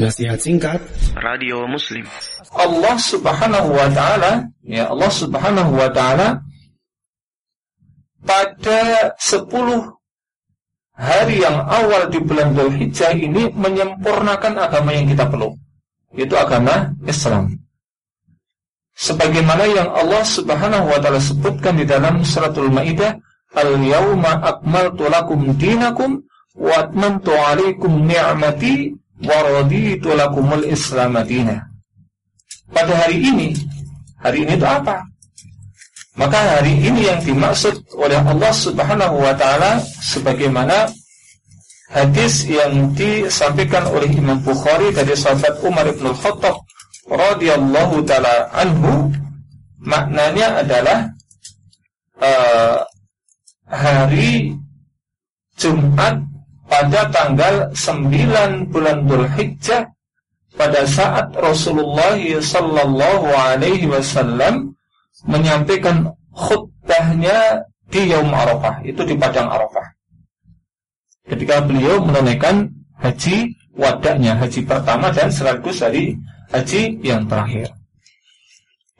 Nasihat singkat. Radio Muslim. Allah subhanahu wa ta'ala Ya Allah subhanahu wa ta'ala Pada 10 hari yang awal di bulan Dhul Hijjah ini Menyempurnakan agama yang kita peluk Yaitu agama Islam. Sebagaimana yang Allah subhanahu wa ta'ala sebutkan di dalam suratul Ma'idah Al-yawma akmaltu lakum dinakum Wa atmantu alaikum ni'mati waraditu lakumul Madinah. Pada hari ini, hari ini itu apa? Maka hari ini yang dimaksud oleh Allah Subhanahu wa taala sebagaimana hadis yang disampaikan oleh Imam Bukhari dari sahabat Umar bin Khattab radhiyallahu taala anhu maknanya adalah uh, hari Jumat pada tanggal 9 bulan Dhul Hijjah pada saat Rasulullah sallallahu alaihi wasallam menyampaikan khutbahnya di Yaum Arafah, itu di padang Arafah. Ketika beliau menunaikan haji wadahnya, haji pertama dan sekaligus dari haji yang terakhir.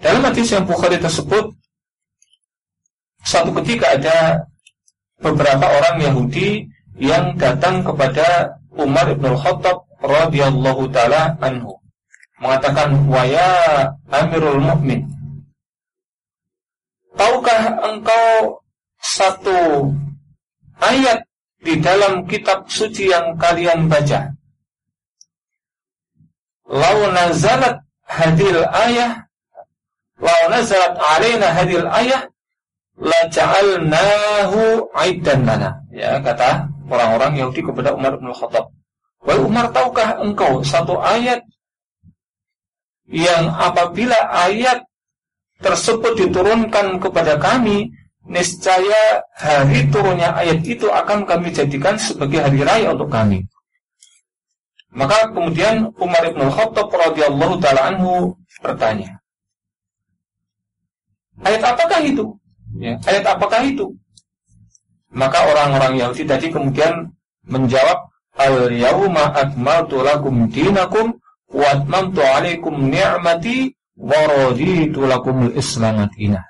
Dalam hadis yang Bukhari tersebut, suatu ketika ada beberapa orang Yahudi yang datang kepada Umar bin Khattab radhiyallahu taala anhu. Mengatakan waya Amirul Mukmin Tahukah engkau satu ayat di dalam kitab suci yang kalian baca? Lau nazalat hadil ayah Lau nazalat alaina hadil ayah La ja'alnahu aidan lana. Ya kata orang-orang Yahudi kepada Umar bin Khattab. Wahai Umar, tahukah engkau satu ayat yang apabila ayat tersebut diturunkan kepada kami, niscaya hari turunnya ayat itu akan kami jadikan sebagai hari raya untuk kami. Maka kemudian Umar bin Khattab radhiyallahu taala anhu bertanya, ayat apakah itu? Ya, ayat apakah itu? Maka orang-orang Yahudi tadi kemudian menjawab al yauma akmaltu lakum dinakum wa atmamtu alaikum ni'mati wa raditu lakumul Islam madinah.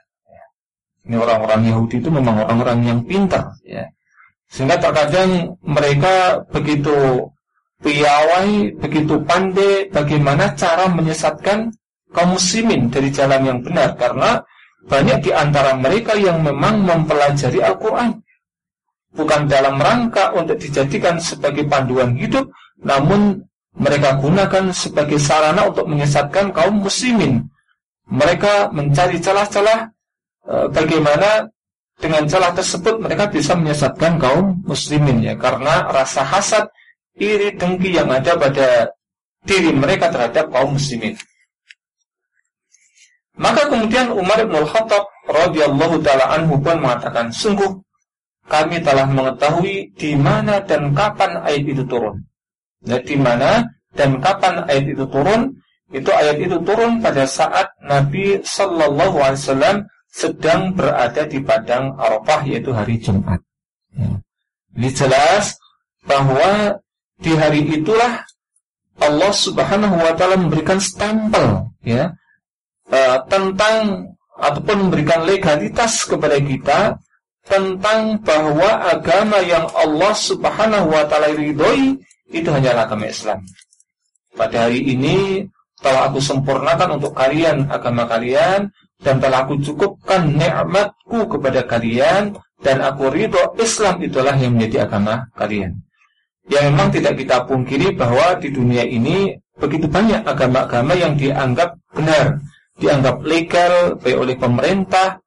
Ini orang-orang Yahudi itu memang orang-orang yang pintar ya. Sehingga terkadang mereka begitu piawai, begitu pandai bagaimana cara menyesatkan kaum muslimin dari jalan yang benar karena banyak di antara mereka yang memang mempelajari Al-Qur'an bukan dalam rangka untuk dijadikan sebagai panduan hidup, namun mereka gunakan sebagai sarana untuk menyesatkan kaum muslimin. Mereka mencari celah-celah e, bagaimana dengan celah tersebut mereka bisa menyesatkan kaum muslimin ya karena rasa hasad, iri, dengki yang ada pada diri mereka terhadap kaum muslimin. Maka kemudian Umar bin Khattab radhiyallahu taala anhu pun mengatakan, sungguh kami telah mengetahui di mana dan kapan ayat itu turun. Nah, di mana dan kapan ayat itu turun? Itu ayat itu turun pada saat Nabi Shallallahu Alaihi Wasallam sedang berada di padang Arafah yaitu hari Jumat. Ya. Ini jelas bahwa di hari itulah Allah Subhanahu Wa Taala memberikan stempel ya uh, tentang ataupun memberikan legalitas kepada kita tentang bahwa agama yang Allah Subhanahu wa taala ridhoi itu hanyalah agama Islam. Pada hari ini telah aku sempurnakan untuk kalian agama kalian dan telah aku cukupkan nikmatku kepada kalian dan aku ridho Islam itulah yang menjadi agama kalian. Yang memang tidak kita pungkiri bahwa di dunia ini begitu banyak agama-agama yang dianggap benar, dianggap legal baik oleh pemerintah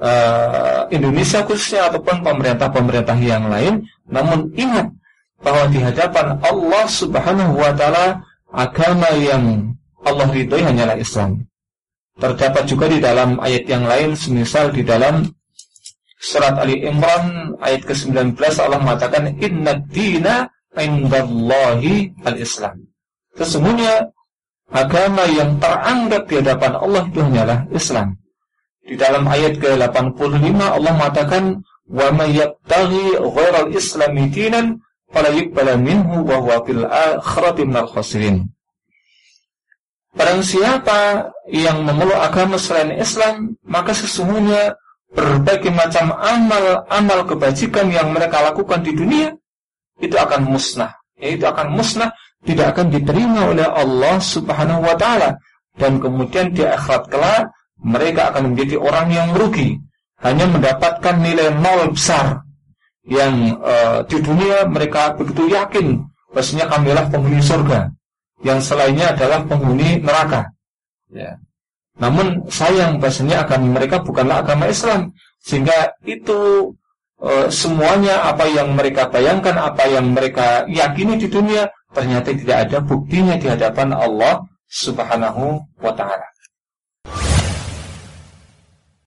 uh, Indonesia khususnya ataupun pemerintah-pemerintah yang lain namun ingat bahwa di hadapan Allah Subhanahu wa taala agama yang Allah ridhoi hanyalah Islam. Terdapat juga di dalam ayat yang lain semisal di dalam surat Ali Imran ayat ke-19 Allah mengatakan inna dina indallahi al-Islam. Sesungguhnya agama yang teranggap di hadapan Allah itu hanyalah Islam. Di dalam ayat ke-85 Allah mengatakan wa may yabtaghi ghairal islami dinan fala yuqbala minhu wa huwa fil akhirati minal khasirin. Barang siapa yang memeluk agama selain Islam, maka sesungguhnya berbagai macam amal-amal kebajikan yang mereka lakukan di dunia itu akan musnah. Itu akan musnah, tidak akan diterima oleh Allah Subhanahu wa taala dan kemudian di akhirat kelak mereka akan menjadi orang yang merugi, hanya mendapatkan nilai nol besar yang uh, di dunia mereka begitu yakin bahwasanya kamilah penghuni surga yang selainnya adalah penghuni neraka. Ya. Namun sayang bahasanya akan mereka bukanlah agama Islam sehingga itu e, semuanya apa yang mereka bayangkan, apa yang mereka yakini di dunia ternyata tidak ada buktinya di hadapan Allah Subhanahu wa taala.